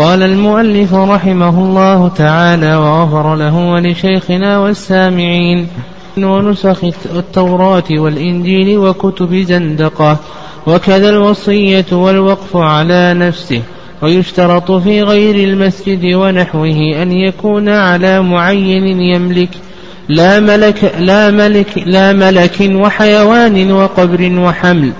قال المؤلف رحمه الله تعالى وغفر له ولشيخنا والسامعين ونسخ التوراة والإنجيل وكتب زندقة وكذا الوصية والوقف على نفسه ويشترط في غير المسجد ونحوه أن يكون على معين يملك لا ملك لا ملك لا ملك وحيوان وقبر وحمل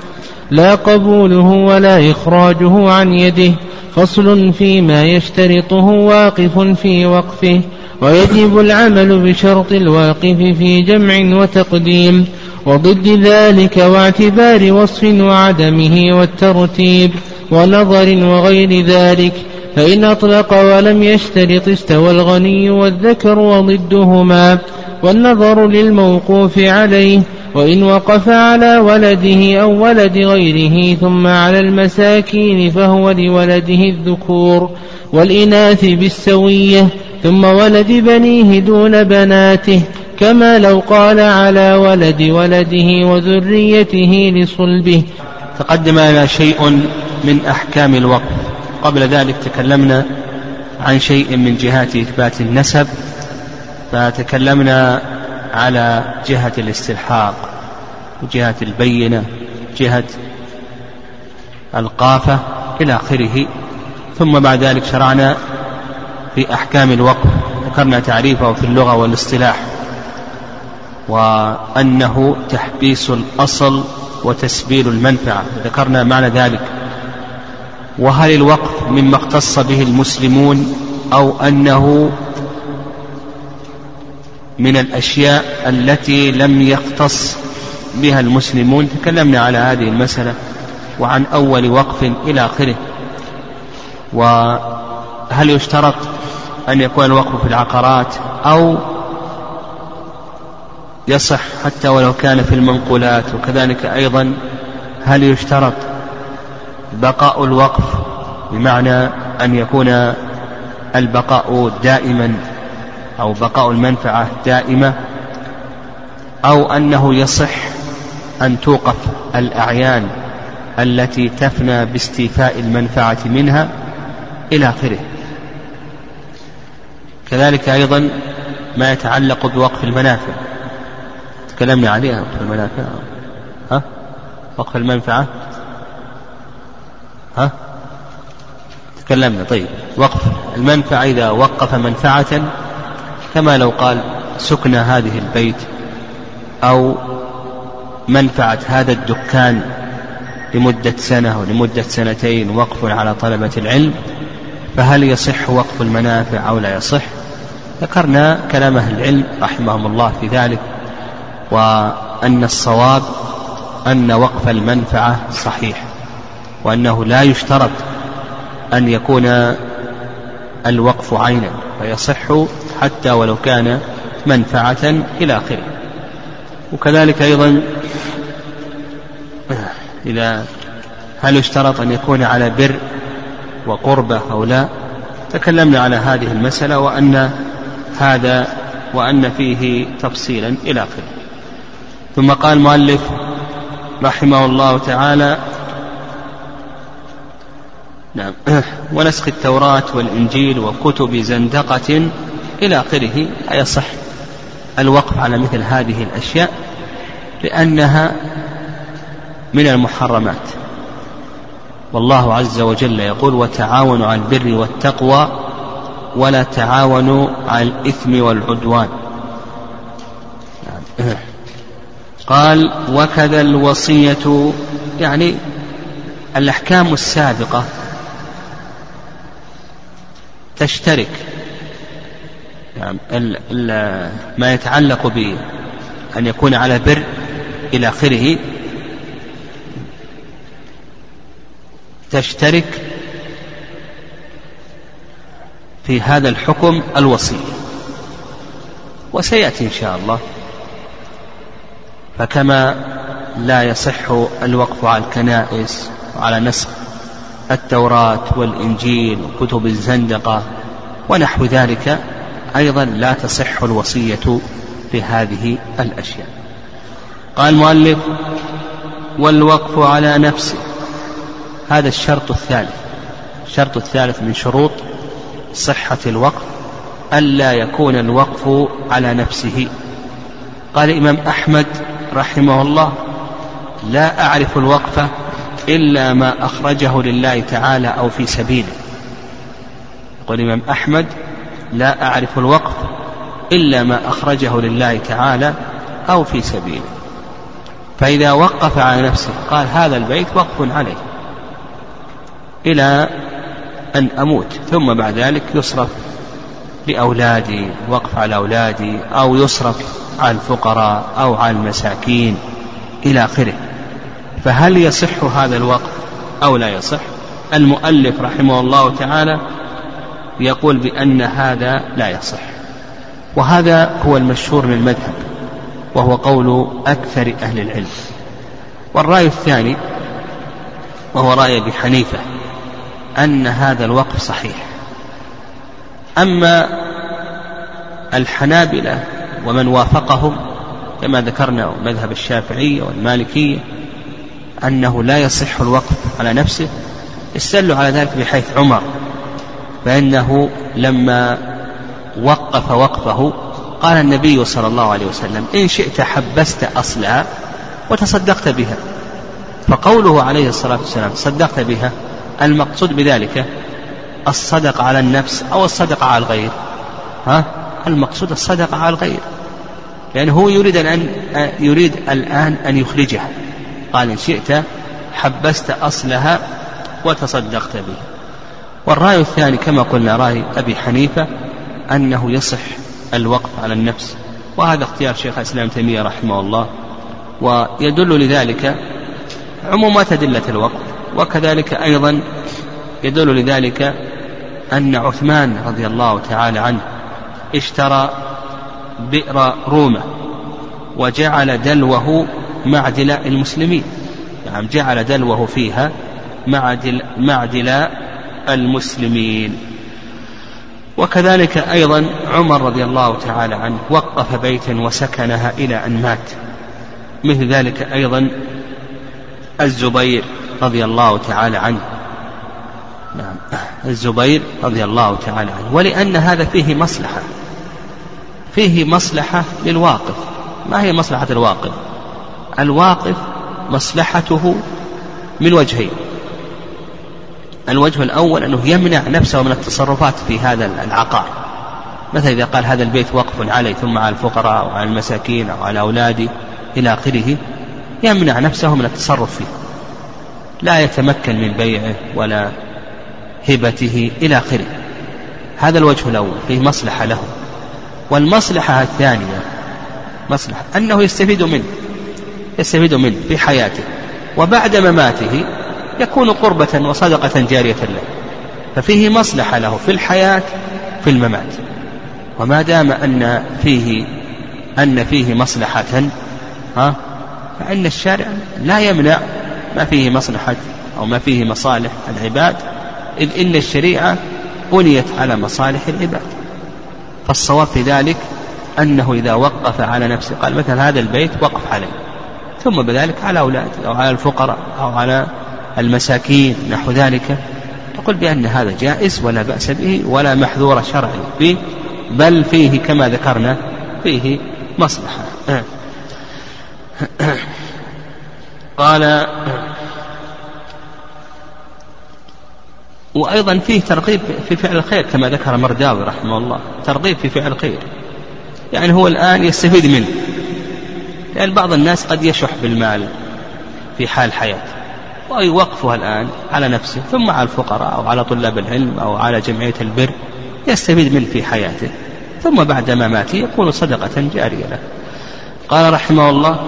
لا قبوله ولا إخراجه عن يده فصل فيما يشترطه واقف في وقفه ويجب العمل بشرط الواقف في جمع وتقديم وضد ذلك واعتبار وصف وعدمه والترتيب ونظر وغير ذلك فإن أطلق ولم يشترط استوى الغني والذكر وضدهما والنظر للموقوف عليه وإن وقف على ولده أو ولد غيره ثم على المساكين فهو لولده الذكور والإناث بالسوية ثم ولد بنيه دون بناته كما لو قال على ولد ولده وذريته لصلبه. تقدم لنا شيء من أحكام الوقف. قبل ذلك تكلمنا عن شيء من جهات إثبات النسب فتكلمنا على جهة الاستلحاق وجهة البينة جهة القافة إلى آخره. ثم بعد ذلك شرعنا في أحكام الوقف ذكرنا تعريفه في اللغة والاصطلاح وأنه تحبيس الأصل وتسبيل المنفعة. ذكرنا معنى ذلك. وهل الوقف مما اختص به المسلمون أو أنه من الأشياء التي لم يختص بها المسلمون. تكلمنا على هذه المسألة وعن أول وقف إلى آخره. وهل يشترط أن يكون الوقف في العقارات أو يصح حتى ولو كان في المنقولات؟ وكذلك أيضا هل يشترط بقاء الوقف بمعنى أن يكون البقاء دائما أو بقاء المنفعة دائمة أو أنه يصح أن توقف الأعيان التي تفنى باستيفاء المنفعة منها إلى آخره. كذلك أيضا ما يتعلق بوقف المنافع. تكلمنا عليها وقف المنافع. ها؟ وقف المنفعة؟ ها؟ تكلمنا طيب. وقف المنفعة إذا وقف منفعة كما لو قال سكن هذه البيت أو منفعة هذا الدكان لمدة سنة أو لمدة سنتين وقف على طلبة العلم فهل يصح وقف المنافع أو لا يصح؟ ذكرنا كلام أهل العلم رحمهم الله في ذلك وأن الصواب أن وقف المنفعة صحيح وأنه لا يشترط أن يكون الوقف عينا. فيصح حتى ولو كان منفعة إلى آخره. وكذلك أيضا إذا هل يشترط أن يكون على بر وقربة أو لا؟ تكلمنا على هذه المسألة وأن هذا وأن فيه تفصيلا إلى آخره. ثم قال المؤلف رحمه الله تعالى نعم. ونسخ التوراة والإنجيل وكتب زندقة إلى آخره. أيصح الوقف على مثل هذه الأشياء؟ لأنها من المحرمات. والله عز وجل يقول وتعاونوا على البر والتقوى ولا تعاونوا على الإثم والعدوان. قال وكذا الوصية يعني الأحكام السابقة تشترك. يعني ما يتعلق بأن يكون على بر إلى آخره. تشترك في هذا الحكم الوصية وسيأتي إن شاء الله. فكما لا يصح الوقف على الكنائس وعلى نسخ التوراة والإنجيل وكتب الزندقة ونحو ذلك أيضا لا تصح الوصية بهذه الأشياء. قال المؤلف والوقف على نفسه. هذا الشرط الثالث. الشرط الثالث من شروط صحة الوقف ألا يكون الوقف على نفسه. قال الإمام أحمد رحمه الله لا أعرف الوقف إلا ما أخرجه لله تعالى أو في سبيله. يقول الإمام أحمد لا أعرف الوقف إلا ما أخرجه لله تعالى أو في سبيله. فإذا وقف على نفسه قال هذا البيت وقف عليه إلى أن أموت ثم بعد ذلك يصرف لأولادي وقف على أولادي أو يصرف على الفقراء أو على المساكين إلى آخره. فهل يصح هذا الوقف أو لا يصح؟ المؤلف رحمه الله تعالى يقول بأن هذا لا يصح. وهذا هو المشهور من المذهب وهو قول أكثر أهل العلم. والرأي الثاني وهو رأي أبي حنيفة أن هذا الوقف صحيح. أما الحنابلة ومن وافقهم كما ذكرنا مذهب الشافعية والمالكية أنه لا يصح الوقف على نفسه استدلوا على ذلك بحيث عمر فإنه لما وقف وقفه قال النبي صلى الله عليه وسلم إن شئت حبست أصلها وتصدقت بها. فقوله عليه الصلاة والسلام صدقت بها المقصود بذلك الصدقة على النفس أو الصدقة على الغير. ها؟ المقصود الصدقة على الغير. لأنه هو يريد أن يريد الآن أن يخرجها. قال إن شئت حبست أصلها وتصدقت به. والرأي الثاني كما قلنا رأي أبي حنيفة أنه يصح الوقف على النفس وهذا اختيار شيخ الإسلام تيمية رحمه الله ويدل لذلك عمومات أدلة الوقف وكذلك أيضا يدل لذلك أن عثمان رضي الله تعالى عنه اشترى بئر رومة وجعل دلوه معدل المسلمين. نعم جعل دلوه فيها معدل معدل المسلمين. وكذلك أيضا عمر رضي الله تعالى عنه وقف بيتا وسكنها إلى أن مات. مثل ذلك أيضا الزبير رضي الله تعالى عنه. نعم الزبير رضي الله تعالى عنه. ولأن هذا فيه مصلحة فيه مصلحة للواقف. ما هي مصلحة الواقف؟ الواقف مصلحته من وجهين. الوجه الأول أنه يمنع نفسه من التصرفات في هذا العقار. مثلا إذا قال هذا البيت وقف علي ثم على الفقراء أو على المساكين أو على أولادي إلى آخره يمنع نفسه من التصرف فيه. لا يتمكن من بيعه ولا هبته إلى آخره. هذا الوجه الأول فيه مصلحة له. والمصلحة الثانية مصلحة أنه يستفيد منه. يستفيد منه في حياته وبعد مماته يكون قربة وصدقة جارية له ففيه مصلحة له في الحياة في الممات. وما دام أن فيه أن فيه مصلحة ها فإن الشارع لا يمنع ما فيه مصلحة أو ما فيه مصالح العباد إذ إن الشريعة بنيت على مصالح العباد. فالصواب في ذلك أنه إذا وقف على نفسه قال مثلا هذا البيت وقف عليه. ثم بذلك على أولاده أو على الفقراء أو على المساكين نحو ذلك. تقول بأن هذا جائز ولا بأس به ولا محذور شرعي به بل فيه كما ذكرنا فيه مصلحة. قال وأيضا فيه ترغيب في فعل الخير كما ذكر مرداوي رحمه الله ترغيب في فعل الخير. يعني هو الآن يستفيد منه. لأن بعض الناس قد يشح بالمال في حال حياته ويوقفها الآن على نفسه ثم على الفقراء أو على طلاب العلم أو على جمعية البر يستفيد منه في حياته. ثم بعد مماته يكون صدقة جارية له. قال رحمه الله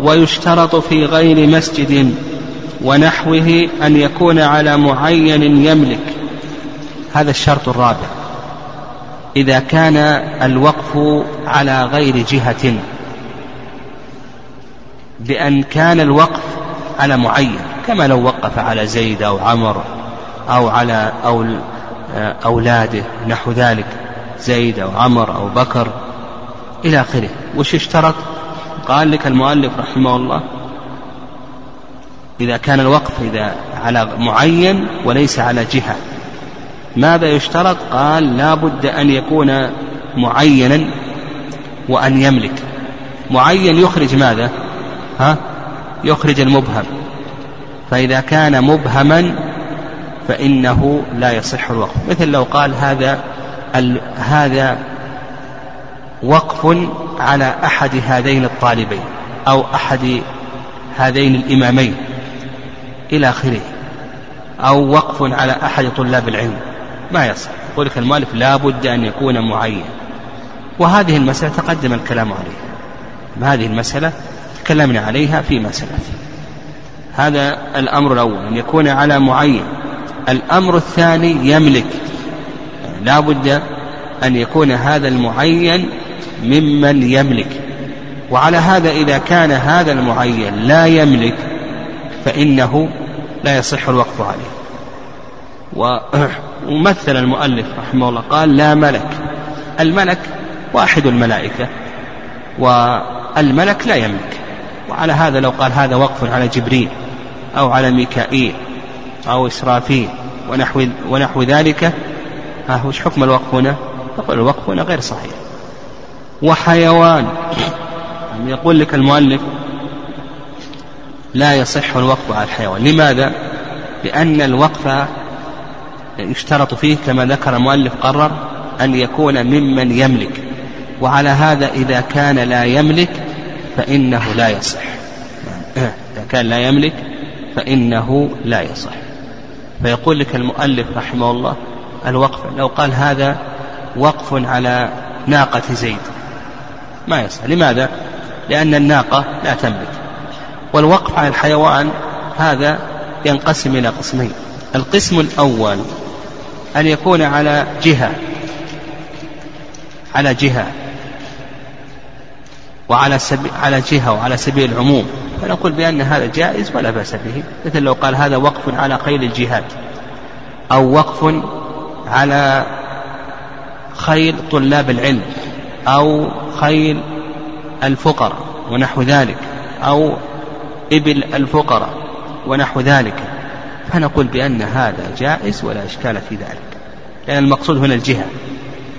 ويشترط في غير مسجد ونحوه أن يكون على معين يملك. هذا الشرط الرابع. إذا كان الوقف على غير جهة بأن كان الوقف على معين كما لو وقف على زيد أو عمر أو على أو أولاده نحو ذلك زيد أو عمر أو بكر إلى آخره. وش اشترط؟ قال لك المؤلف رحمه الله إذا كان الوقف إذا على معين وليس على جهة. ماذا يشترط؟ قال لا بد أن يكون معينا وأن يملك. معين يخرج ماذا؟ ها يخرج المبهم. فإذا كان مبهما فإنه لا يصح الوقف. مثل لو قال هذا هذا وقف على أحد هذين الطالبين أو أحد هذين الإمامين إلى آخره أو وقف على أحد طلاب العلم ما يصح. يقول المؤلف لا بد أن يكون معين. وهذه المسألة تقدم الكلام عليها. هذه المسألة تكلمنا عليها في مسألة هذا الأمر الأول أن يكون على معين. الأمر الثاني يملك. لا بد أن يكون هذا المعين ممن يملك. وعلى هذا إذا كان هذا المعين لا يملك فإنه لا يصح الوقف عليه. ومثل المؤلف رحمه الله قال لا ملك. الملك واحد الملائكة والملك لا يملك. وعلى هذا لو قال هذا وقف على جبريل أو على ميكائيل أو إسرافيل ونحو ونحو ذلك ها وش حكم الوقف هنا؟ يقول الوقف هنا غير صحيح وحيوان يقول لك المؤلف لا يصح الوقف على الحيوان لماذا؟ لأن الوقف يشترط فيه كما ذكر المؤلف قرر أن يكون ممن يملك وعلى هذا إذا كان لا يملك فإنه لا يصح. إذا كان لا يملك فإنه لا يصح. فيقول لك المؤلف رحمه الله الوقف لو قال هذا وقف على ناقة زيد. ما يصح. لماذا؟ لأن الناقة لا تملك. والوقف على الحيوان هذا ينقسم إلى قسمين. القسم الأول أن يكون على جهة على جهة. وعلى سبيل على جهة وعلى سبيل العموم. فنقول بأن هذا جائز ولا بأس به. مثل لو قال هذا وقف على خيل الجهاد أو وقف على خيل طلاب العلم أو خيل الفقراء ونحو ذلك أو إبل الفقراء ونحو ذلك. فنقول بأن هذا جائز ولا إشكال في ذلك لأن المقصود هنا الجهة.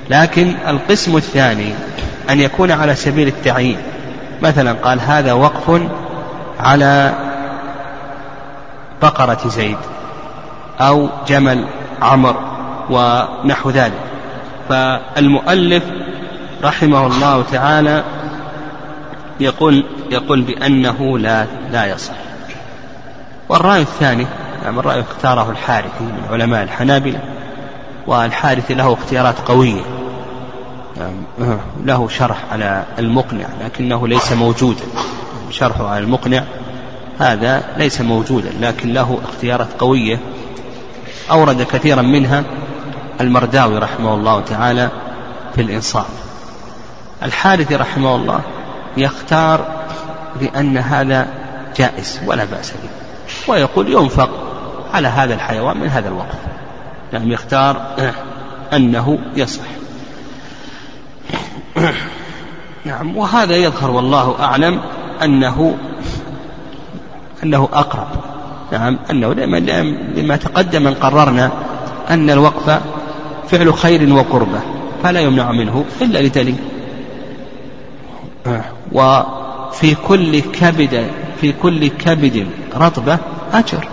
لكن القسم الثاني أن يكون على سبيل التعيين. مثلا قال هذا وقف على بقرة زيد أو جمل عمر ونحو ذلك. فالمؤلف رحمه الله تعالى يقول يقول بأنه لا لا يصح. والرأي الثاني نعم الرأي اختاره الحارثي من علماء الحنابلة والحارثي له اختيارات قوية. له شرح على المقنع لكنه ليس موجودا. شرحه على المقنع هذا ليس موجودا لكن له اختيارات قوية. أورد كثيرا منها المرداوي رحمه الله تعالى في الإنصاف. الحارثي رحمه الله يختار بأن هذا جائز ولا بأس به ويقول ينفق على هذا الحيوان من هذا الوقف يعني يختار أنه يصح. نعم وهذا يظهر والله أعلم أنه أنه أقرب. نعم أنه لما, لما تقدم أن قررنا أن الوقف فعل خير وقربة فلا يمنع منه إلا لدليل وفي كل كبد في كل كبد رطبة أجر.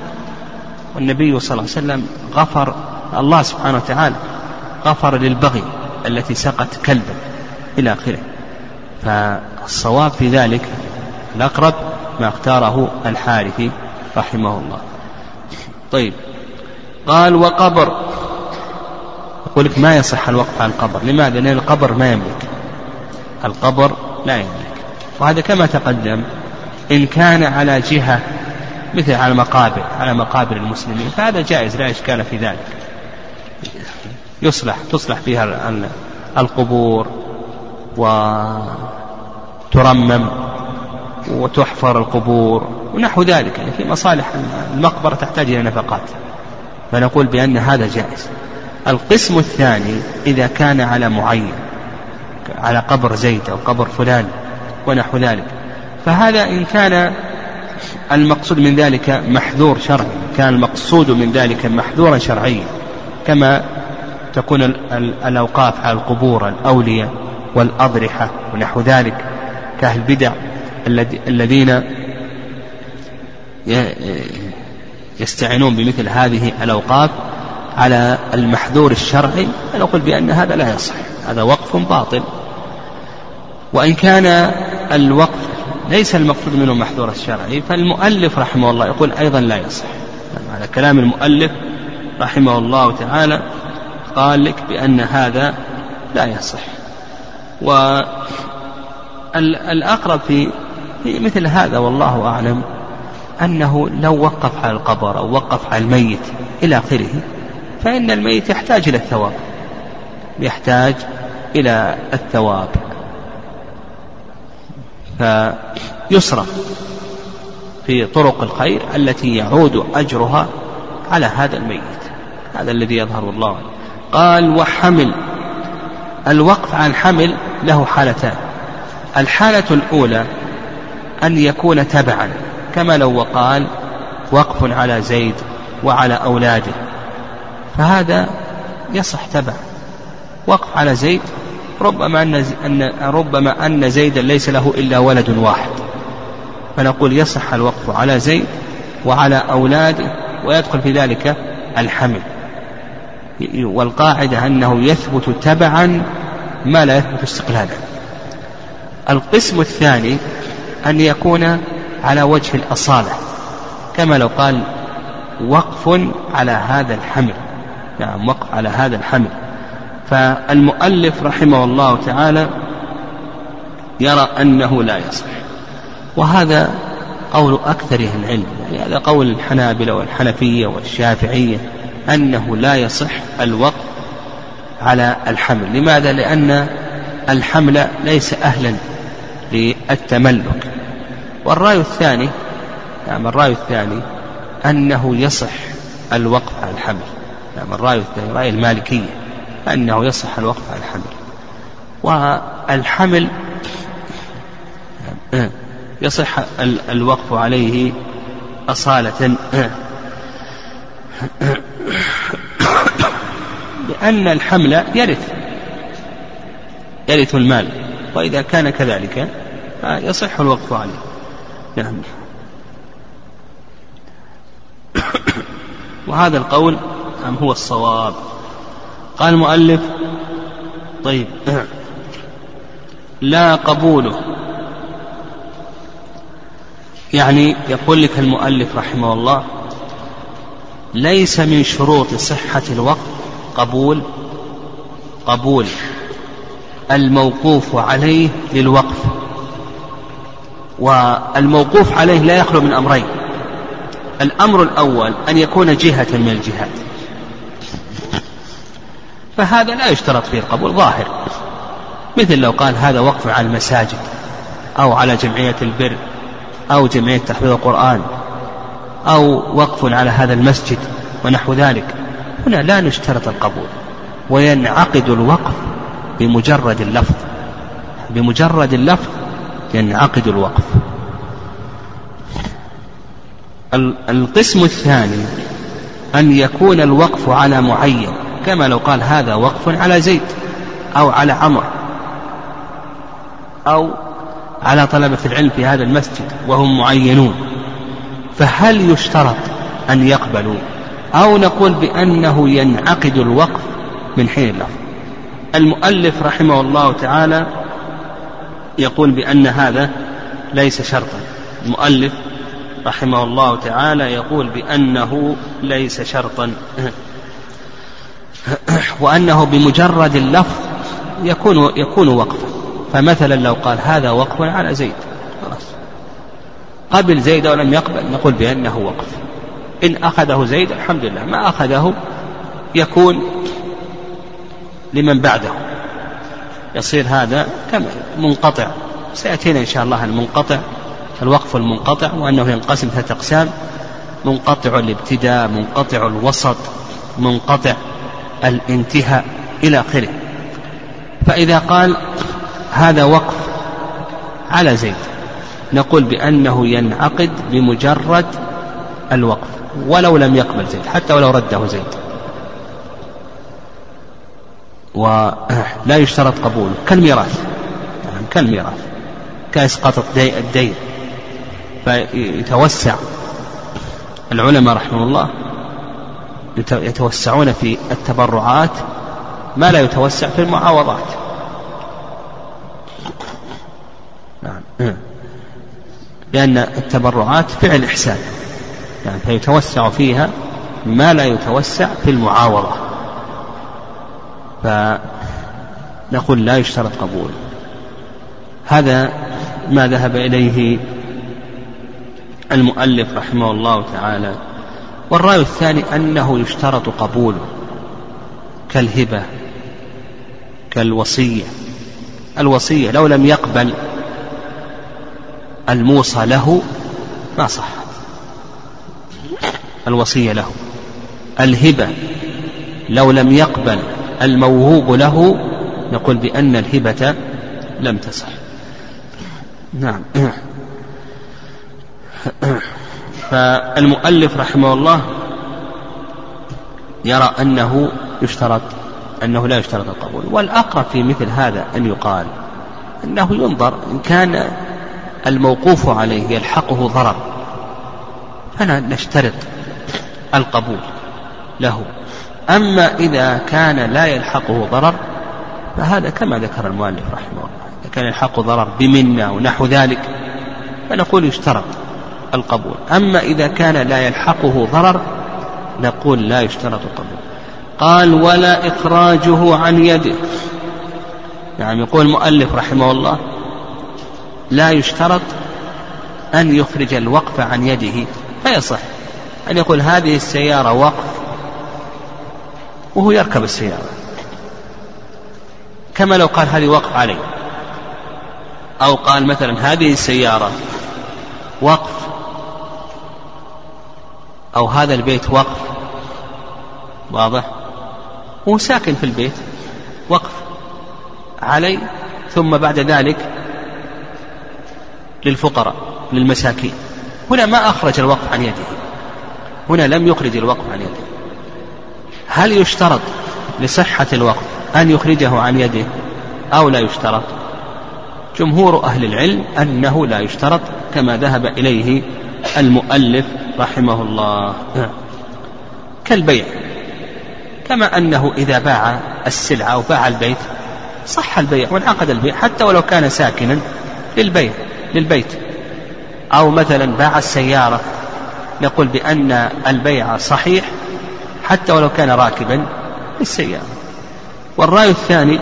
والنبي صلى الله عليه وسلم غفر الله سبحانه وتعالى غفر للبغي التي سقت كلبا إلى آخره. فالصواب في ذلك الأقرب ما اختاره الحارثي رحمه الله. طيب قال وقبر. يقول لك ما يصح الوقف على القبر؟ لماذا؟ لأن القبر ما يملك. القبر لا يملك. وهذا كما تقدم إن كان على جهة مثل على مقابر على مقابر المسلمين فهذا جائز لا إشكال في ذلك. يصلح تصلح فيها القبور. وترمم وتحفر القبور ونحو ذلك يعني في مصالح المقبرة تحتاج إلى نفقات. فنقول بأن هذا جائز. القسم الثاني إذا كان على معين على قبر زيد أو قبر فلان ونحو ذلك. فهذا إن كان المقصود من ذلك محذور شرعي كان المقصود من ذلك محذورا شرعيا كما تكون الأوقاف على القبور الأولياء. والأضرحة ونحو ذلك كأهل البدع الذين يستعينون بمثل هذه الأوقاف على المحذور الشرعي نقول بأن هذا لا يصح هذا وقف باطل. وإن كان الوقف ليس المقصود منه المحذور الشرعي فالمؤلف رحمه الله يقول أيضا لا يصح. هذا كلام المؤلف رحمه الله تعالى قال لك بأن هذا لا يصح. والأقرب في مثل هذا والله أعلم أنه لو وقف على القبر أو وقف على الميت إلى آخره فإن الميت يحتاج إلى الثواب. يحتاج إلى الثواب. فيصرف في طرق الخير التي يعود أجرها على هذا الميت هذا الذي يظهر الله قال وحمل الوقف عن حمل له حالتان. الحالة الأولى أن يكون تبعا. كما لو وقال وقف على زيد وعلى أولاده. فهذا يصح تبع وقف على زيد ربما أن ربما أن زيدا ليس له إلا ولد واحد. فنقول يصح الوقف على زيد وعلى أولاده ويدخل في ذلك الحمل. والقاعدة أنه يثبت تبعا ما لا يثبت استقلالا. القسم الثاني أن يكون على وجه الأصالة كما لو قال وقف على هذا الحمل. نعم وقف على هذا الحمل. فالمؤلف رحمه الله تعالى يرى أنه لا يصح. وهذا قول أكثر أهل العلم. يعني هذا قول الحنابلة والحنفية والشافعية. أنه لا يصح الوقف على الحمل. لماذا؟ لأن الحمل ليس أهلا للتملك. والرأي الثاني نعم الرأي الثاني أنه يصح الوقف على الحمل. نعم الرأي الثاني رأي المالكية أنه يصح الوقف على الحمل. والحمل يصح الوقف عليه أصالة. لأن الحمل يرث يرث المال وإذا كان كذلك يصح الوقف عليه. نعم. وهذا القول هو الصواب؟ قال المؤلف طيب. لا قبوله. يعني يقول لك المؤلف رحمه الله ليس من شروط صحة الوقف قبول قبول الموقوف عليه للوقف والموقوف عليه لا يخلو من أمرين. الأمر الأول أن يكون جهة من الجهات. فهذا لا يشترط فيه القبول ظاهر. مثل لو قال هذا وقف على المساجد أو على جمعية البر أو جمعية تحفيظ القرآن أو وقف على هذا المسجد ونحو ذلك. هنا لا نشترط القبول وينعقد الوقف بمجرد اللفظ بمجرد اللفظ ينعقد الوقف. القسم الثاني أن يكون الوقف على معين كما لو قال هذا وقف على زيد أو على عمر أو على طلبة العلم في هذا المسجد وهم معينون. فهل يشترط أن يقبلوا أو نقول بأنه ينعقد الوقف من حين اللفظ؟ المؤلف رحمه الله تعالى يقول بأن هذا ليس شرطا. المؤلف رحمه الله تعالى يقول بأنه ليس شرطا. وأنه بمجرد اللفظ يكون يكون وقفا. فمثلا لو قال هذا وقف على زيد. خلاص. قبل زيد أو لم يقبل نقول بأنه وقف. إن أخذه زيد الحمد لله. ما أخذه يكون لمن بعده. يصير هذا كما منقطع. سيأتينا إن شاء الله المنقطع الوقف المنقطع وأنه ينقسم ثلاثة أقسام. منقطع الابتداء منقطع الوسط منقطع الانتهاء إلى آخره. فإذا قال هذا وقف على زيد نقول بأنه ينعقد بمجرد الوقف ولو لم يقبل زيد حتى ولو رده زيد. ولا يشترط قبوله كالميراث. يعني كالميراث. كإسقاط الدين. فيتوسع. العلماء رحمه الله يتوسعون في التبرعات ما لا يتوسع في المعاوضات. نعم. لأن التبرعات فعل إحسان. يعني فيتوسع فيها ما لا يتوسع في المعاوضة فنقول لا يشترط قبول. هذا ما ذهب إليه المؤلف رحمه الله تعالى. والرأي الثاني أنه يشترط قبوله كالهبة كالوصية. الوصية لو لم يقبل الموصى له ما صح. الوصية له. الهبة لو لم يقبل الموهوب له نقول بأن الهبة لم تصح. نعم. فالمؤلف رحمه الله يرى أنه يشترط أنه لا يشترط القبول. والأقرب في مثل هذا أن يقال أنه ينظر إن كان الموقوف عليه يلحقه ضرر. فلا نشترط القبول له. أما إذا كان لا يلحقه ضرر فهذا كما ذكر المؤلف رحمه الله إذا كان يلحقه ضرر بمنة ونحو ذلك فنقول يشترط القبول. أما إذا كان لا يلحقه ضرر نقول لا يشترط القبول. قال ولا إخراجه عن يده. نعم يقول المؤلف رحمه الله لا يشترط أن يخرج الوقف عن يده فيصح أن يقول هذه السيارة وقف وهو يركب السيارة. كما لو قال هذه وقف علي أو قال مثلا هذه السيارة وقف أو هذا البيت وقف واضح؟ هو ساكن في البيت وقف علي ثم بعد ذلك للفقراء للمساكين. هنا ما أخرج الوقف عن يده. هنا لم يخرج الوقف عن يده. هل يشترط لصحة الوقف أن يخرجه عن يده أو لا يشترط؟ جمهور أهل العلم أنه لا يشترط كما ذهب إليه المؤلف رحمه الله. كالبيع. كما أنه إذا باع السلعة أو باع البيت صح البيع وانعقد البيع حتى ولو كان ساكنا للبيع للبيت. أو مثلا باع السيارة نقول بأن البيع صحيح حتى ولو كان راكبا للسيارة. والرأي الثاني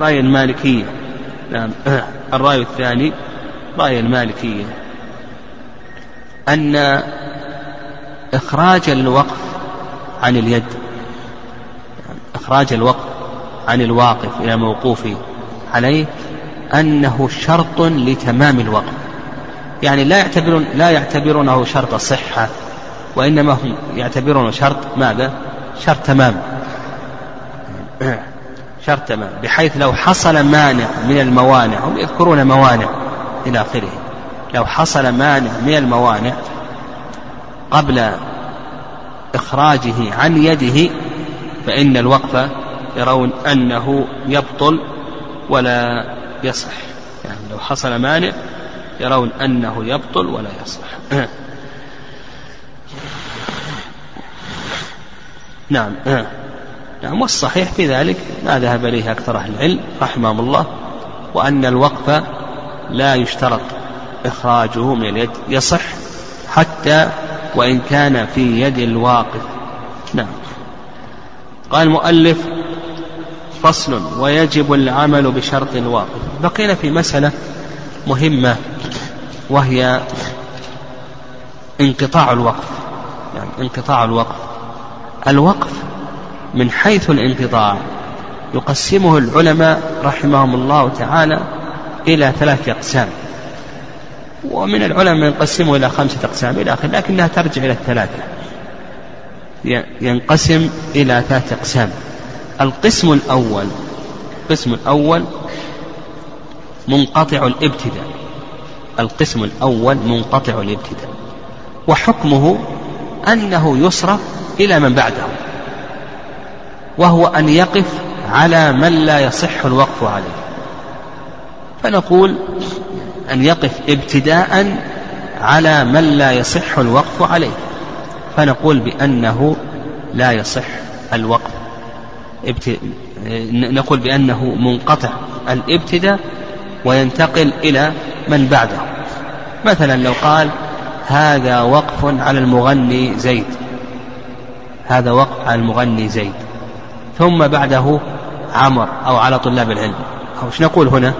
رأي المالكية. نعم. الرأي الثاني رأي المالكية. أن إخراج الوقف عن اليد. إخراج الوقف عن الواقف إلى موقوف عليه أنه شرط لتمام الوقف يعني لا يعتبرون لا يعتبرونه شرط صحة وإنما هم يعتبرونه شرط ماذا؟ شرط تمام. شرط تمام. بحيث لو حصل مانع من الموانع هم يذكرون موانع إلى آخره. لو حصل مانع من الموانع قبل إخراجه عن يده فإن الوقف يرون أنه يبطل ولا يصح. يعني لو حصل مانع يرون أنه يبطل ولا يصح. نعم. نعم والصحيح في ذلك ما ذهب إليه أكثر أهل العلم رحمهم الله وأن الوقف لا يشترط إخراجه من اليد. يصح حتى وإن كان في يد الواقف. نعم. قال المؤلف فصل ويجب العمل بشرط الواقف بقينا في مسألة مهمة وهي انقطاع الوقف. يعني انقطاع الوقف. الوقف من حيث الانقطاع. يقسمه العلماء رحمهم الله تعالى إلى ثلاثة أقسام. ومن العلماء ينقسمه إلى خمسة أقسام إلى آخره لكنها ترجع إلى الثلاثة. ينقسم إلى ثلاثة أقسام. القسم الأول القسم الأول منقطع الابتداء. القسم الأول منقطع الابتداء. وحكمه أنه يصرف إلى من بعده. وهو أن يقف على من لا يصح الوقف عليه. فنقول أن يقف ابتداء على من لا يصح الوقف عليه. فنقول بأنه لا يصح الوقف. نقول بأنه منقطع الابتداء وينتقل إلى من بعده. مثلا لو قال هذا وقف على المغني زيد. هذا وقف على المغني زيد. ثم بعده عمر أو على طلاب العلم. أو إيش نقول هنا؟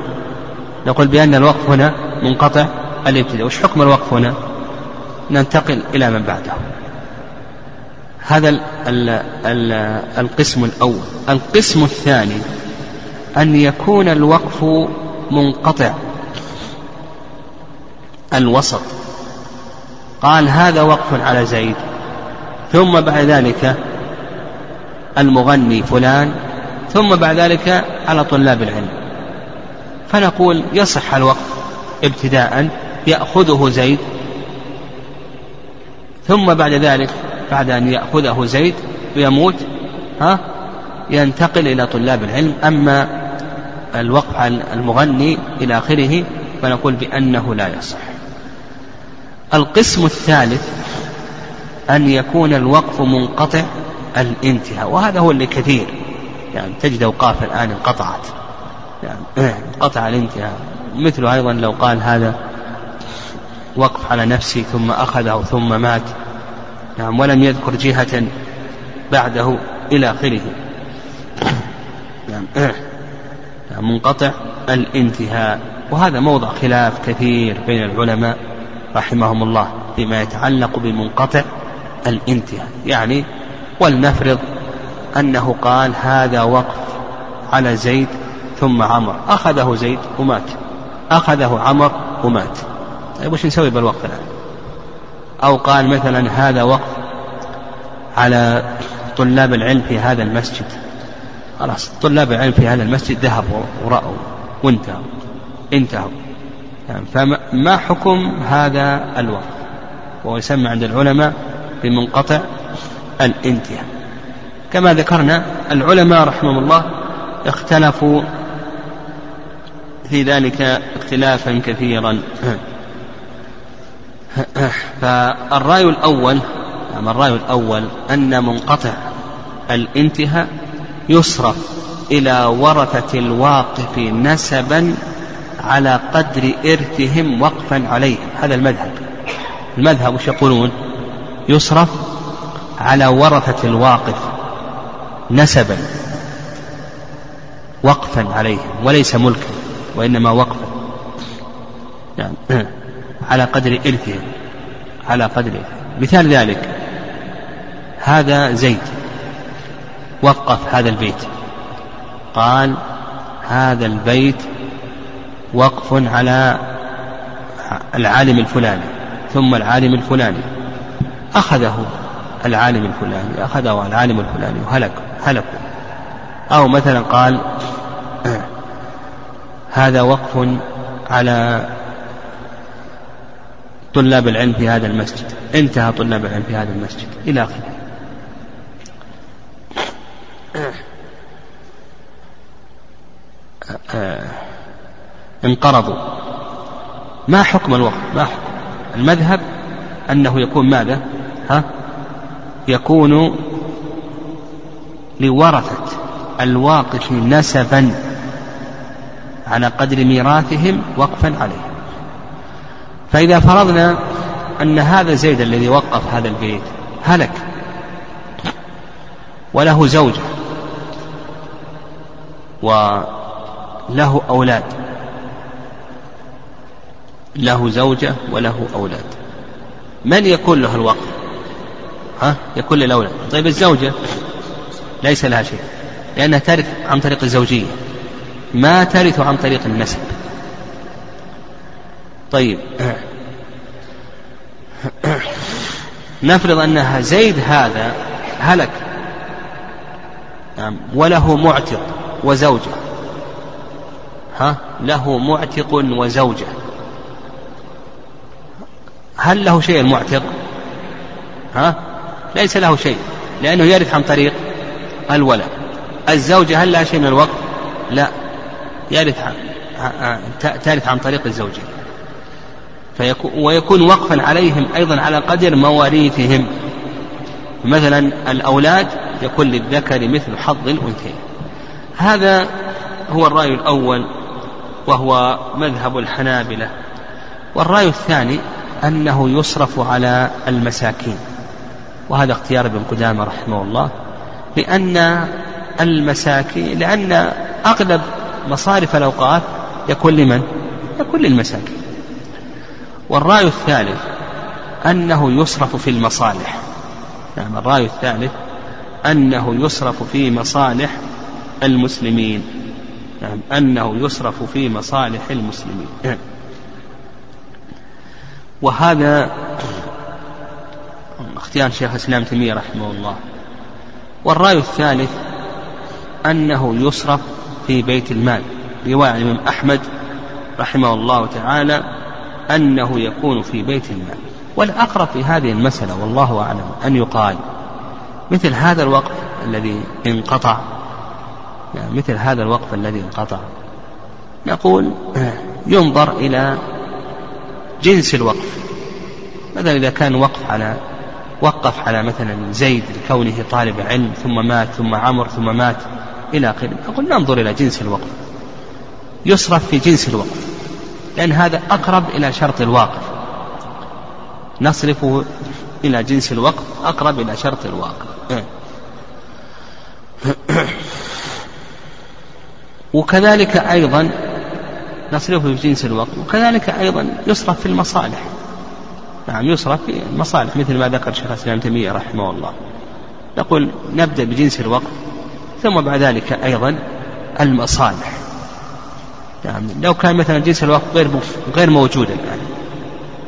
نقول بأن الوقف هنا منقطع الابتداء. وش حكم الوقف هنا؟ ننتقل إلى من بعده. هذا ال ال ال القسم الأول. القسم الثاني أن يكون الوقف منقطع. الوسط. قال هذا وقف على زيد. ثم بعد ذلك المغني فلان. ثم بعد ذلك على طلاب العلم. فنقول يصح الوقف ابتداء يأخذه زيد. ثم بعد ذلك بعد أن يأخذه زيد ويموت ها ينتقل إلى طلاب العلم. أما الوقف المغني إلى آخره فنقول بأنه لا يصح. القسم الثالث أن يكون الوقف منقطع الانتهاء وهذا هو اللي كثير. يعني تجد أوقاف الآن انقطعت. يعني انقطع الانتهاء. مثل أيضا لو قال هذا وقف على نفسي ثم أخذه ثم مات. نعم ولم يذكر جهة بعده إلى آخره. نعم منقطع الانتهاء. وهذا موضع خلاف كثير بين العلماء رحمهم الله فيما يتعلق بمنقطع الانتهاء. يعني ولنفرض أنه قال هذا وقف على زيد ثم عمر. أخذه زيد ومات. أخذه عمر ومات. طيب وش نسوي بالوقف الآن؟ أو قال مثلا هذا وقف على طلاب العلم في هذا المسجد. خلاص طلاب العلم في هذا المسجد ذهبوا ورأوا وانتهوا انتهوا. يعني فما حكم هذا الوقف وهو يسمى عند العلماء بمنقطع الانتهاء. كما ذكرنا العلماء رحمهم الله اختلفوا في ذلك اختلافا كثيرا. فالرأي الأول نعم الرأي الأول أن منقطع الانتهاء يصرف إلى ورثة الواقف نسبا على قدر إرثهم وقفا عليه. هذا المذهب. المذهب وش يقولون؟ يصرف على ورثة الواقف نسبا وقفا عليهم وليس ملكا وإنما وقفا. يعني على قدر إرثهم على قدر مثال ذلك هذا زيد. وقف هذا البيت. قال هذا البيت وقف على العالم الفلاني ثم العالم الفلاني. أخذه العالم الفلاني أخذه العالم الفلاني وهلك هلكوا أو مثلا قال هذا وقف على طلاب العلم في هذا المسجد. انتهى طلاب العلم في هذا المسجد. إلى آخره. انقرضوا. ما حكم الوقف ما حكم. المذهب أنه يكون ماذا؟ ها؟ يكون لورثة الواقف نسبا على قدر ميراثهم وقفا عليه فإذا فرضنا أن هذا زيد الذي وقف هذا البيت هلك وله زوجة. وله أولاد. له زوجة وله أولاد. من يكون له الوقف ها؟ يكون للأولاد طيب الزوجة ليس لها شيء لأنها ترث عن طريق الزوجية. ما ترث عن طريق النسب. طيب. نفرض أنها زيد هذا هلك. نعم. وله معتق. وزوجة. ها؟ له معتق وزوجة. هل له شيء المعتق؟ ها؟ ليس له شيء لأنه يرث عن طريق الولد. الزوجة هل لها شيء من الوقف؟ لا. يرث ترث عن طريق الزوجة فيكون ويكون وقفا عليهم أيضا على قدر مواريثهم. مثلا الأولاد يكون للذكر مثل حظ الأنثيين. هذا هو الرأي الأول وهو مذهب الحنابلة. والرأي الثاني أنه يصرف على المساكين وهذا اختيار ابن قدامة رحمه الله لأن المساكين لأن أغلب مصارف الأوقاف يكون لمن؟ يكون للمساكين. والرأي الثالث أنه يصرف في المصالح. نعم الرأي الثالث أنه يصرف في مصالح المسلمين. نعم أنه يصرف في مصالح المسلمين. وهذا اختيار شيخ الإسلام تيمية رحمه الله. والرأي الثالث أنه يصرف في بيت المال. رواية الإمام أحمد رحمه الله تعالى أنه يكون في بيت المال. والأقرب في هذه المسألة والله أعلم أن يقال مثل هذا الوقف الذي انقطع مثل هذا الوقف الذي انقطع. نقول ينظر إلى جنس الوقف. مثلا إذا كان وقف على وقف على مثلا زيد لكونه طالب علم ثم مات ثم عمر ثم مات إلى آخره. أقول ننظر إلى جنس الوقف. يصرف في جنس الوقف. لأن هذا أقرب إلى شرط الواقف. نصرف إلى جنس الوقف أقرب إلى شرط الواقف. وكذلك أيضا نصرفه في جنس الوقف وكذلك أيضا يصرف في المصالح. نعم يصرف في المصالح مثل ما ذكر شيخ الإسلام تيمية رحمه الله. نقول نبدأ بجنس الوقف ثم بعد ذلك أيضا المصالح. نعم لو كان مثلا جنس الوقف غير غير موجود الآن.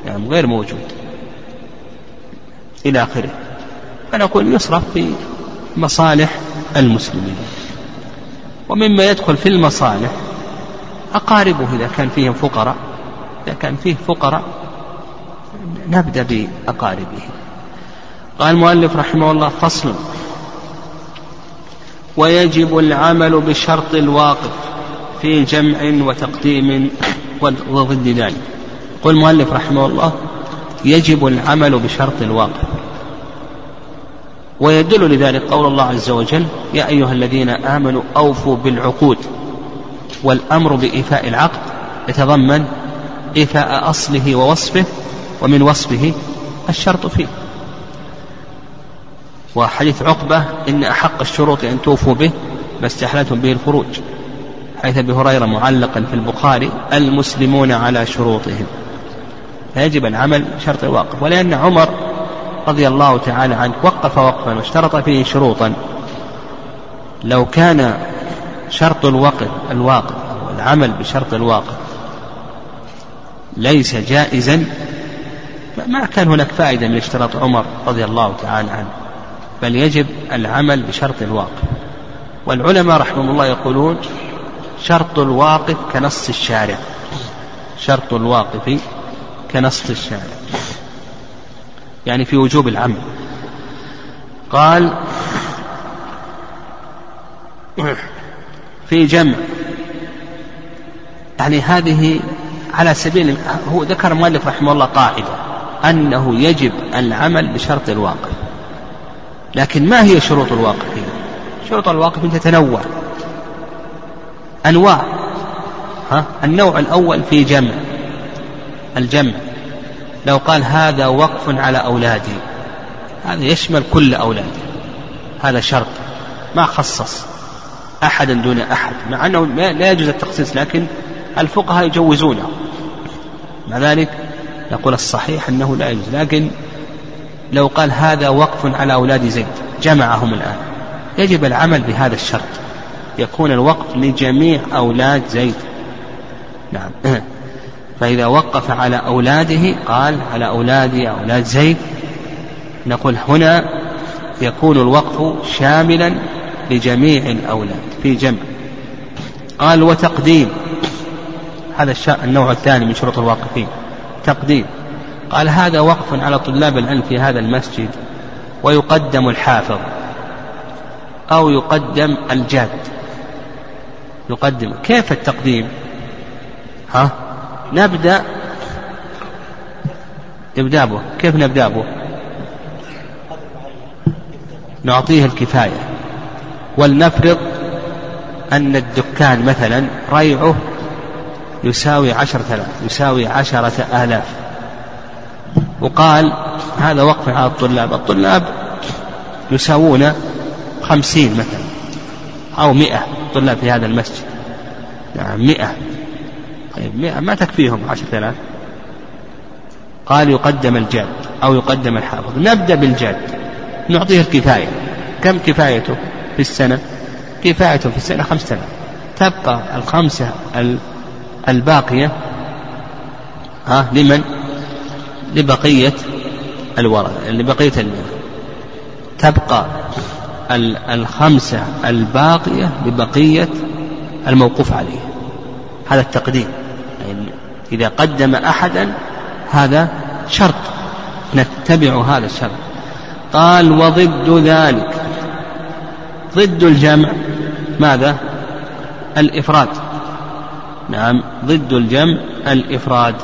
نعم غير موجود. إلى آخره. فنقول يصرف في مصالح المسلمين. ومما يدخل في المصالح. أقاربه إذا كان فيهم فقراء إذا كان فيه فقراء نبدأ بأقاربه. قال المؤلف رحمه الله فصل. ويجب العمل بشرط الواقف في جمع وتقديم وضد ذلك. قل المؤلف رحمه الله يجب العمل بشرط الواقف. ويدل لذلك قول الله عز وجل يا أيها الذين آمنوا أوفوا بالعقود والأمر بإيفاء العقد يتضمن إيفاء أصله ووصفه ومن وصفه الشرط فيه. وحديث عقبة إن أحق الشروط أن توفوا به ما استحللتم به الخروج. حيث أبي هريرة معلقا في البخاري المسلمون على شروطهم. فيجب العمل شرط الواقف. ولأن عمر رضي الله تعالى عنه وقف وقفا واشترط فيه شروطا. لو كان شرط الوقف الواقف العمل بشرط الواقف ليس جائزا ما كان هناك فائدة من اشتراط عمر رضي الله تعالى عنه بل يجب العمل بشرط الواقف. والعلماء رحمهم الله يقولون شرط الواقف كنص الشارع. شرط الواقف كنص الشارع. يعني في وجوب العمل. قال في جمع. يعني هذه على سبيل هو ذكر المؤلف رحمه الله قاعدة أنه يجب العمل بشرط الواقف. لكن ما هي شروط الواقف؟ شروط الواقف تتنوع. أنواع. ها؟ النوع الأول في جمع. الجمع. لو قال هذا وقف على أولادي. هذا يشمل كل أولادي. هذا شرط. ما خصص أحدا دون أحد. مع أنه لا يجوز التخصيص لكن الفقهاء يجوزونه. مع ذلك نقول الصحيح أنه لا يجوز. لكن لو قال هذا وقف على أولاد زيد جمعهم الآن. يجب العمل بهذا الشرط. يكون الوقف لجميع أولاد زيد. نعم. فإذا وقف على أولاده قال على أولادي أولاد زيد نقول هنا يكون الوقف شاملا لجميع الأولاد في جمع. قال وتقديم هذا النوع الثاني من شروط الواقفين. تقديم. قال هذا وقف على طلاب العلم في هذا المسجد ويقدم الحافظ أو يقدم الجاد. يقدم. كيف التقديم؟ ها؟ نبدأ. نبدأ به كيف نبدأ به نعطيه الكفاية. ولنفرض أن الدكان مثلا ريعه يساوي عشرة آلاف يساوي عشرة آلاف. وقال هذا وقف على الطلاب. الطلاب يساوون خمسين مثلا أو مئة طلاب في هذا المسجد. نعم مئة. طيب ما تكفيهم عشرة آلاف قال يقدم الجاد أو يقدم الحافظ. نبدأ بالجاد نعطيه الكفاية. كم كفايته في السنة؟ كفايته في السنة خمسة آلاف تبقى الخمسة الباقية ها لمن؟ لبقية الورثة لبقية المال تبقى الخمسة الباقية لبقية الموقوف عليه. هذا التقديم. إذا قدم أحدا هذا شرط. نتبع هذا الشرط. قال وضد ذلك. ضد الجمع ماذا؟ الإفراد. نعم ضد الجمع الإفراد.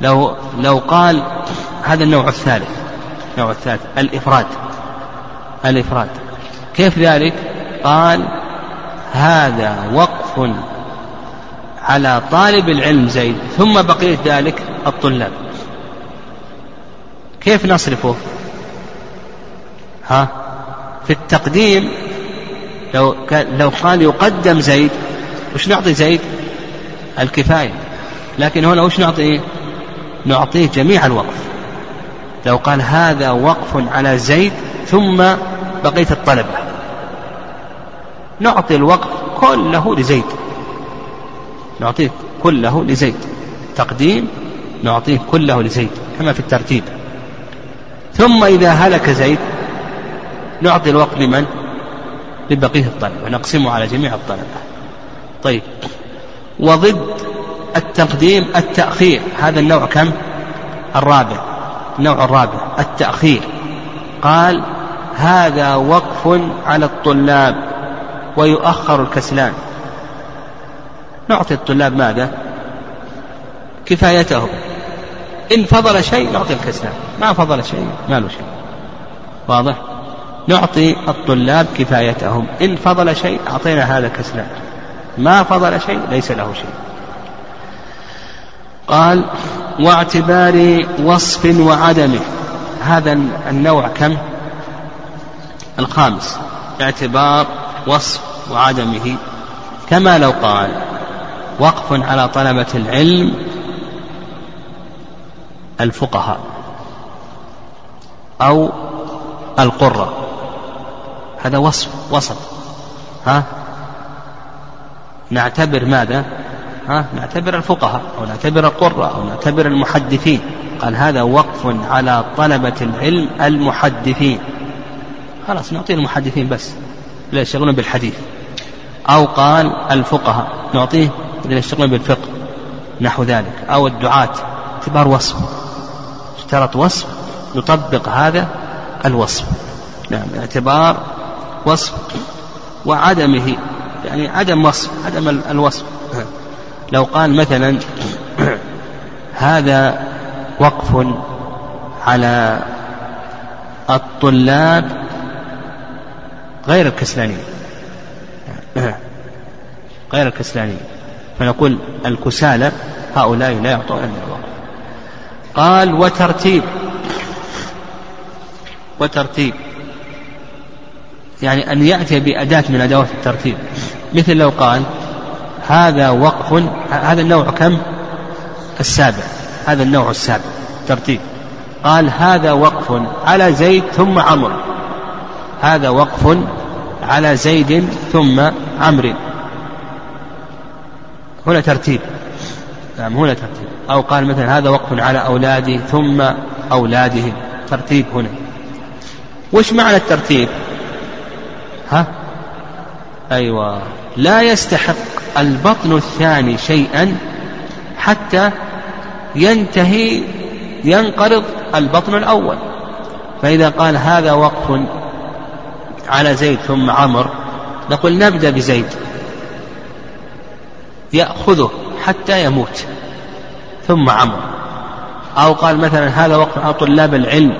لو لو قال هذا النوع الثالث النوع الثالث الإفراد. الإفراد. كيف ذلك؟ قال هذا وقف على طالب العلم زيد ثم بقية ذلك الطلاب. كيف نصرفه؟ ها؟ في التقديم لو لو قال يقدم زيد وش نعطي زيد؟ الكفاية. لكن هنا وش نعطيه نعطيه جميع الوقف. لو قال هذا وقف على زيد ثم بقية الطلبة. نعطي الوقف كله لزيد. نعطيه كله لزيد. تقديم نعطيه كله لزيد كما في الترتيب. ثم إذا هلك زيد نعطي الوقف لمن؟ لبقية الطلبة نقسمه على جميع الطلبة. طيب وضد التقديم التأخير هذا النوع كم؟ الرابع النوع الرابع التأخير. قال هذا وقف على الطلاب ويؤخر الكسلان. نعطي الطلاب ماذا؟ كفايتهم إن فضل شيء نعطي الكسلان ما فضل شيء ما له شيء. واضح؟ نعطي الطلاب كفايتهم. إن فضل شيء أعطينا هذا كسلان ما فضل شيء ليس له شيء. قال واعتبار وصف وعدمه هذا النوع كم؟ الخامس. اعتبار وصف وعدمه. كما لو قال وقف على طلبة العلم الفقهاء أو القرة هذا وصف وسط. ها؟ نعتبر ماذا؟ ها؟ نعتبر الفقهاء أو نعتبر القرة أو نعتبر المحدثين. قال هذا وقف على طلبة العلم المحدثين. خلاص نعطي المحدثين بس. لا يشتغلون بالحديث. أو قال الفقهاء. نعطيه اللي يشتغلون بالفقه نحو ذلك أو الدعاة اعتبار وصف. اشترط وصف نطبق هذا الوصف. نعم اعتبار وصف وعدمه يعني عدم وصف عدم الوصف. لو قال مثلا هذا وقف على الطلاب غير الكسلانيين. غير الكسلانيين. فنقول الكسالى هؤلاء لا يعطون الوقف قال وترتيب. وترتيب. يعني أن يأتي بأداة من أدوات الترتيب. مثل لو قال هذا وقف هذا النوع كم؟ السابع. هذا النوع السابع. ترتيب. قال هذا وقف على زيد ثم عمرو. هذا وقف على زيد ثم عمرو. هنا ترتيب. نعم هنا ترتيب. أو قال مثلا هذا وقف على أولادي ثم أولادهم. ترتيب هنا. وش معنى الترتيب؟ ها؟ أيوة. لا يستحق البطن الثاني شيئا حتى ينتهي ينقرض البطن الأول. فإذا قال هذا وقف على زيد ثم عمر نقول نبدأ بزيد. يأخذه حتى يموت. ثم عمر. أو قال مثلا هذا وقت طلاب العلم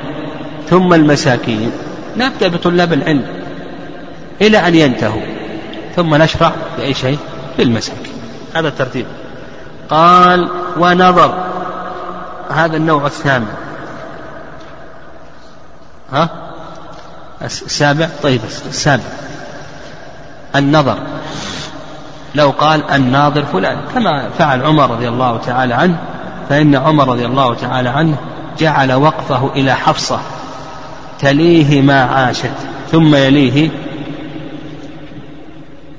ثم المساكين. نبدأ بطلاب العلم إلى أن ينتهوا. ثم نشرع بأي شيء؟ بالمساكين هذا الترتيب. قال ونظر. هذا النوع الثامن ها؟ السابع؟ طيب السابع. النظر. لو قال الناظر فلان. كما فعل عمر رضي الله تعالى عنه فإن عمر رضي الله تعالى عنه جعل وقفه إلى حفصة تليه ما عاشت ثم يليه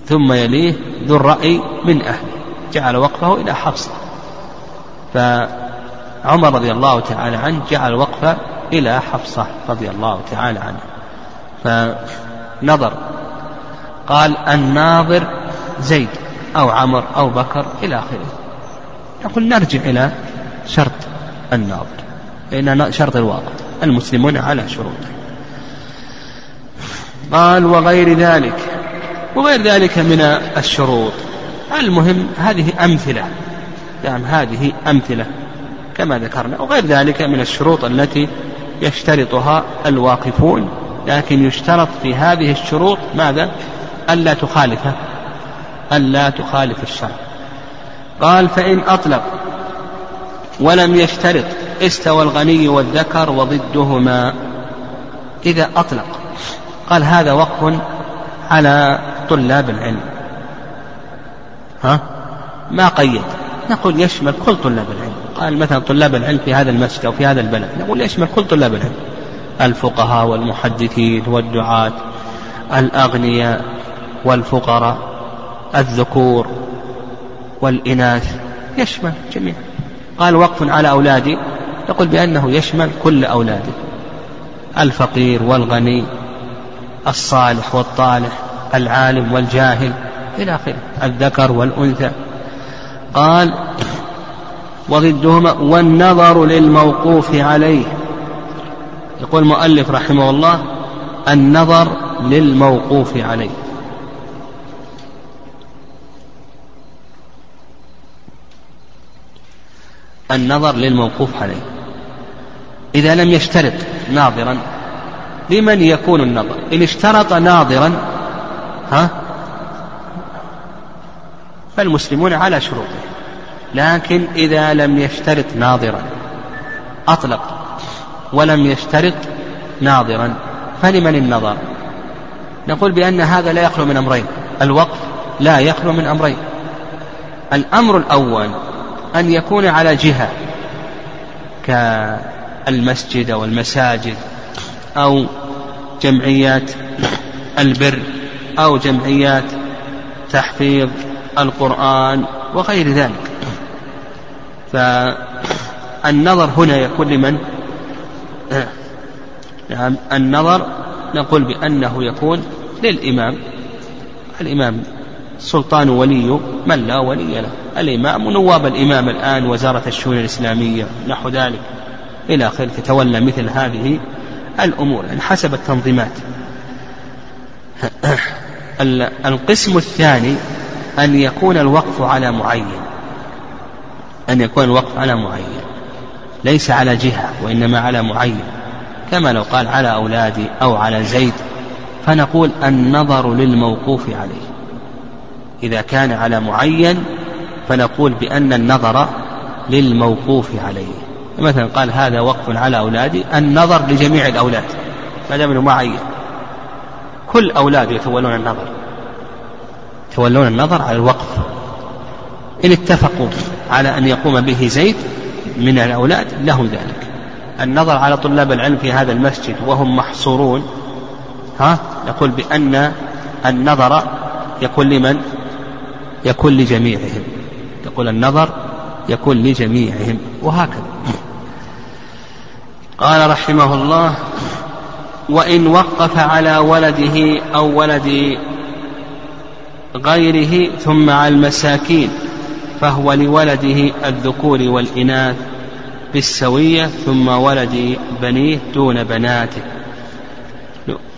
ثم يليه ذو الرأي من أهله. جعل وقفه إلى حفصة. فعمر رضي الله تعالى عنه جعل وقفه إلى حفصة رضي الله تعالى عنه. فنظر قال الناظر زيد. أو عمر أو بكر إلى آخره. نقول نرجع إلى شرط الناظر لأن شرط الواقع المسلمون على شروطه. قال وغير ذلك وغير ذلك من الشروط. المهم هذه أمثلة نعم هذه أمثلة كما ذكرنا. وغير ذلك من الشروط التي يشترطها الواقفون لكن يشترط في هذه الشروط ماذا؟ ألا تخالف ألا تخالف الشرع. قال فإن أطلق ولم يشترط استوى الغني والذكر وضدهما. إذا أطلق. قال هذا وقف على طلاب العلم. ها؟ ما قيد. نقول يشمل كل طلاب العلم. قال مثلا طلاب العلم في هذا المسجد أو في هذا البلد. نقول يشمل كل طلاب العلم. الفقهاء والمحدثين والدعاة الأغنياء والفقراء. الذكور والإناث. يشمل جميع. قال وقف على أولادي. يقول بأنه يشمل كل أولاده الفقير والغني الصالح والطالح العالم والجاهل إلى آخره. الذكر والأنثى. قال وضدهما والنظر للموقوف عليه. يقول المؤلف رحمه الله النظر للموقوف عليه. النظر للموقوف عليه. إذا لم يشترط ناظرا لمن يكون النظر؟ إن اشترط ناظرا ها؟ فالمسلمون على شروطه. لكن إذا لم يشترط ناظرا أطلق. ولم يشترط ناظرا فلمن النظر؟ نقول بأن هذا لا يخلو من أمرين. الوقف لا يخلو من أمرين. الأمر الأول أن يكون على جهة كالمسجد أو المساجد أو جمعيات البر أو جمعيات تحفيظ القرآن وغير ذلك. فالنظر هنا يكون لمن؟ نعم النظر نقول بأنه يكون للإمام الإمام السلطان ولي من لا ولي له؟ الإمام ونواب الإمام الآن وزارة الشؤون الإسلامية نحو ذلك. إلى آخره تتولى مثل هذه الأمور يعني حسب التنظيمات. القسم الثاني أن يكون الوقف على معين. أن يكون الوقف على معين. ليس على جهة وإنما على معين. كما لو قال على أولادي أو على زيد فنقول النظر للموقوف عليه. إذا كان على معين فنقول بأن النظر للموقوف عليه. مثلا قال هذا وقف على أولادي النظر لجميع الأولاد ما دام معين. كل أولاد يتولون النظر. يتولون النظر على الوقف. إن اتفقوا على أن يقوم به زيد من الأولاد له ذلك. النظر على طلاب العلم في هذا المسجد وهم محصورون ها يقول بأن النظر يكون لمن؟ يكون لجميعهم. يقول النظر يكون لجميعهم وهكذا. قال رحمه الله وإن وقف على ولده أو ولد غيره ثم على المساكين فهو لولده الذكور والإناث بالسوية ثم ولد بنيه دون بناته.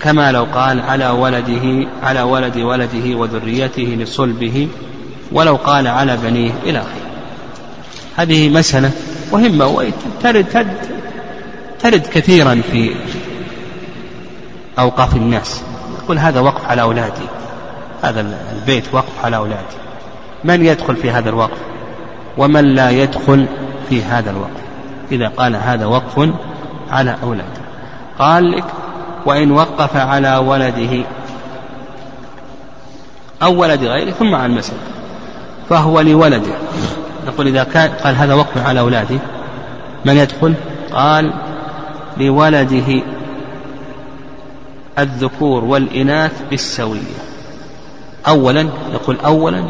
كما لو قال على ولده على ولد ولده وذريته لصلبه ولو قال على بنيه إلى آخره. هذه مسألة مهمة وترد ترد, ترد كثيرا في أوقاف الناس. يقول هذا وقف على أولادي. هذا البيت وقف على أولادي. من يدخل في هذا الوقف؟ ومن لا يدخل في هذا الوقف؟ إذا قال هذا وقف على أولاده قال لك وإن وقف على ولده أو ولد غيره ثم على المسألة فهو لولده. نقول إذا كان قال هذا وقف على أولاده من يدخل؟ قال لولده الذكور والإناث بالسوية. أولا نقول أولا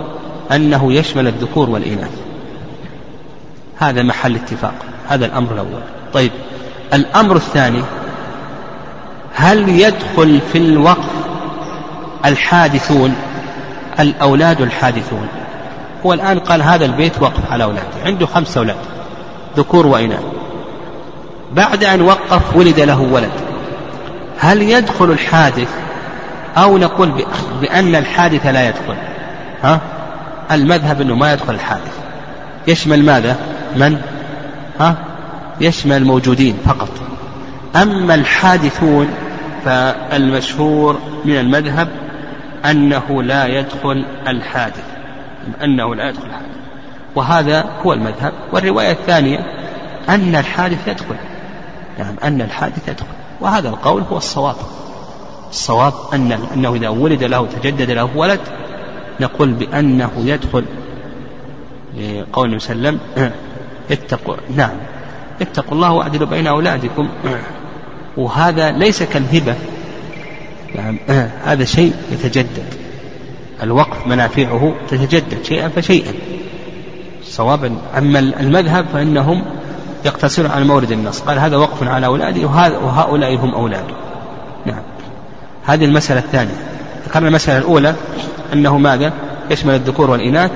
أنه يشمل الذكور والإناث. هذا محل اتفاق هذا الأمر الأول. طيب الأمر الثاني هل يدخل في الوقف الحادثون الأولاد الحادثون؟ هو الآن قال هذا البيت وقف على أولاده عنده خمس أولاد ذكور وإناث. بعد أن وقف ولد له ولد هل يدخل الحادث أو نقول بأن الحادث لا يدخل؟ ها؟ المذهب أنه ما يدخل الحادث. يشمل ماذا؟ من؟ ها؟ يشمل الموجودين فقط. أما الحادثون فالمشهور من المذهب أنه لا يدخل الحادث أنه لا يدخل الحادث. وهذا هو المذهب. والرواية الثانية أن الحادث يدخل. نعم أن الحادث يدخل. وهذا القول هو الصواب. الصواب أن أنه إذا ولد له تجدد له ولد نقول بأنه يدخل لقول النبي صلى الله عليه وسلم اتقوا. نعم. اتقوا الله وأعدلوا بين أولادكم. وهذا ليس كالهبة. نعم هذا شيء يتجدد. الوقف منافعه تتجدد شيئا فشيئا. صوابا. أما المذهب فإنهم يقتصرون على مورد النص. قال هذا وقف على أولاده وهؤلاء هم أولاده نعم. هذه المسألة الثانية. ذكرنا المسألة الأولى أنه ماذا؟ يشمل الذكور والإناث.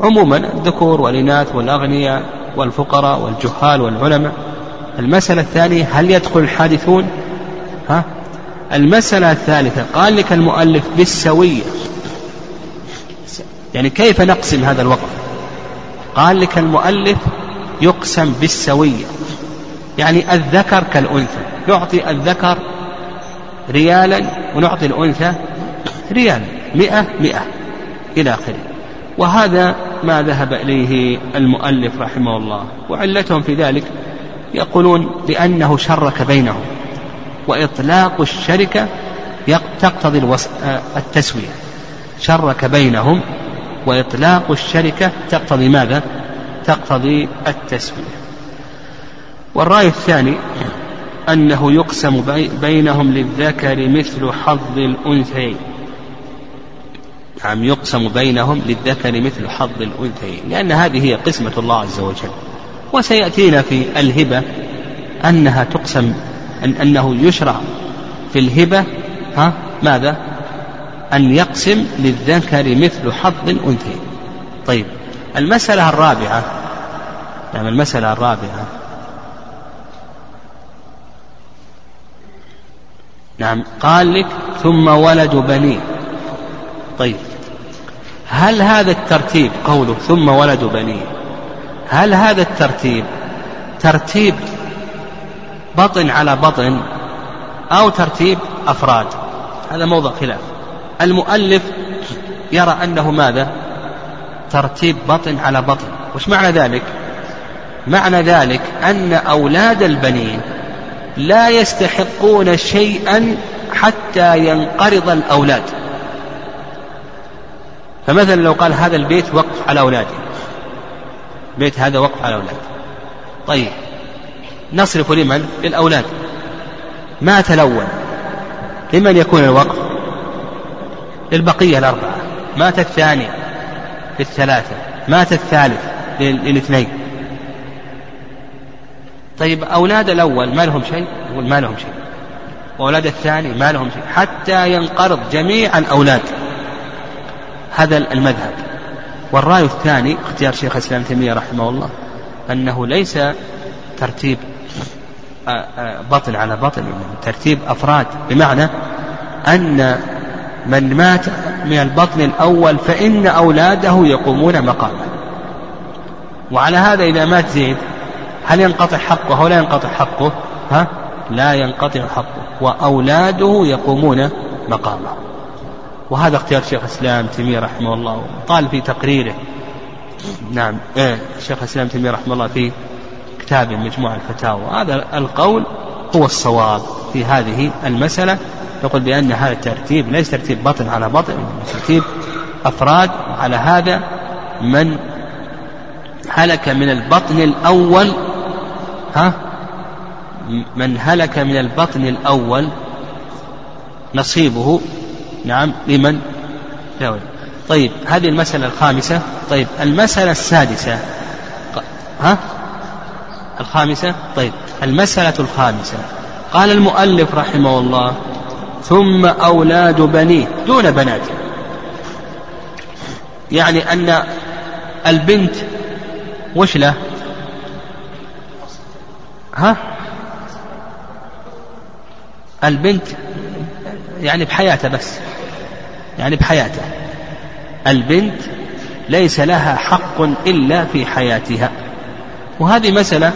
عموما الذكور والإناث والأغنياء. والفقراء والجهال والعلماء. المسألة الثانية هل يدخل الحادثون؟ ها؟ المسألة الثالثة قال لك المؤلف بالسوية. يعني كيف نقسم هذا الوقف قال لك المؤلف يقسم بالسوية. يعني الذكر كالأنثى. نعطي الذكر ريالا ونعطي الأنثى ريالا. مئة مئة. إلى آخره. وهذا ما ذهب إليه المؤلف رحمه الله. وعلتهم في ذلك يقولون بأنه شرك بينهم وإطلاق الشركة تقتضي آه، التسوية. شرك بينهم وإطلاق الشركة تقتضي ماذا؟ تقتضي التسوية. والرأي الثاني أنه يقسم بينهم للذكر مثل حظ الأنثيين. نعم يقسم بينهم للذكر مثل حظ الأنثيين؟ لأن هذه هي قسمة الله عز وجل. وسيأتينا في الهبة أنها تقسم أن أنه يشرع في الهبة ها ماذا؟ أن يقسم للذكر مثل حظ الأنثيين. طيب المسألة الرابعة نعم المسألة الرابعة. نعم قال لك ثم ولد بنيه طيب. هل هذا الترتيب قوله ثم ولد بنيه هل هذا الترتيب ترتيب بطن على بطن أو ترتيب أفراد؟ هذا موضع خلاف. المؤلف يرى أنه ماذا؟ ترتيب بطن على بطن. وش معنى ذلك؟ معنى ذلك أن أولاد البنين لا يستحقون شيئا حتى ينقرض الأولاد. فمثلا لو قال هذا البيت وقف على أولاده. بيت هذا وقف على أولاده. طيب. نصرف لمن؟ للأولاد. مات الأول لمن يكون الوقف؟ للبقية الأربعة. مات الثاني للثلاثة. مات الثالث للاثنين. طيب أولاد الأول ما لهم شيء؟ يقول ما لهم شيء. وأولاد الثاني ما لهم شيء. حتى ينقرض جميع الأولاد. هذا المذهب. والرأي الثاني اختيار شيخ الإسلام تيمية رحمه الله أنه ليس ترتيب بطن على بطن ترتيب أفراد. بمعنى أن من مات من البطن الأول فإن أولاده يقومون مقامه. وعلى هذا إذا مات زيد هل ينقطع حقه أو لا ينقطع حقه؟ ها؟ لا ينقطع حقه. وأولاده يقومون مقامه. وهذا اختيار شيخ الإسلام تيمية رحمه الله. قال في تقريره. نعم إيه شيخ الإسلام تيمية رحمه الله في كتاب مجموع الفتاوى. هذا القول هو الصواب في هذه المسألة. يقول بأن هذا الترتيب ليس ترتيب بطن على بطن ترتيب أفراد. على هذا من هلك من البطن الأول ها؟ من هلك من البطن الأول نصيبه نعم لمن؟ لا. طيب هذه المسألة الخامسة. طيب المسألة السادسة. ها؟ الخامسة؟ طيب المسألة الخامسة. قال المؤلف رحمه الله ثم أولاد بنيه دون بناته يعني أن البنت وش له؟ ها؟ البنت يعني بحياته بس. يعني بحياته. البنت ليس لها حق إلا في حياتها. وهذه مسألة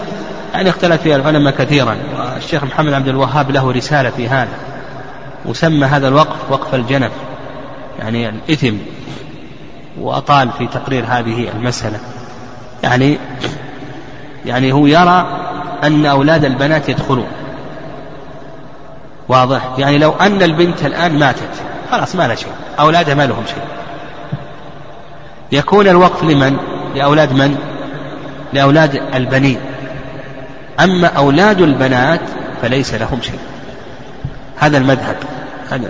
يعني اختلف فيها العلماء كثيرا والشيخ محمد عبد الوهاب له رسالة في هذا وسمى هذا الوقف وقف الجنف يعني الإثم وأطال في تقرير هذه المسألة. يعني يعني هو يرى أن أولاد البنات يدخلون. واضح؟ يعني لو أن البنت الآن ماتت خلاص ما لها شيء. أولادها ما لهم شيء. يكون الوقف لمن؟ لأولاد من؟ لأولاد البنين. أما أولاد البنات فليس لهم شيء. هذا المذهب. هذا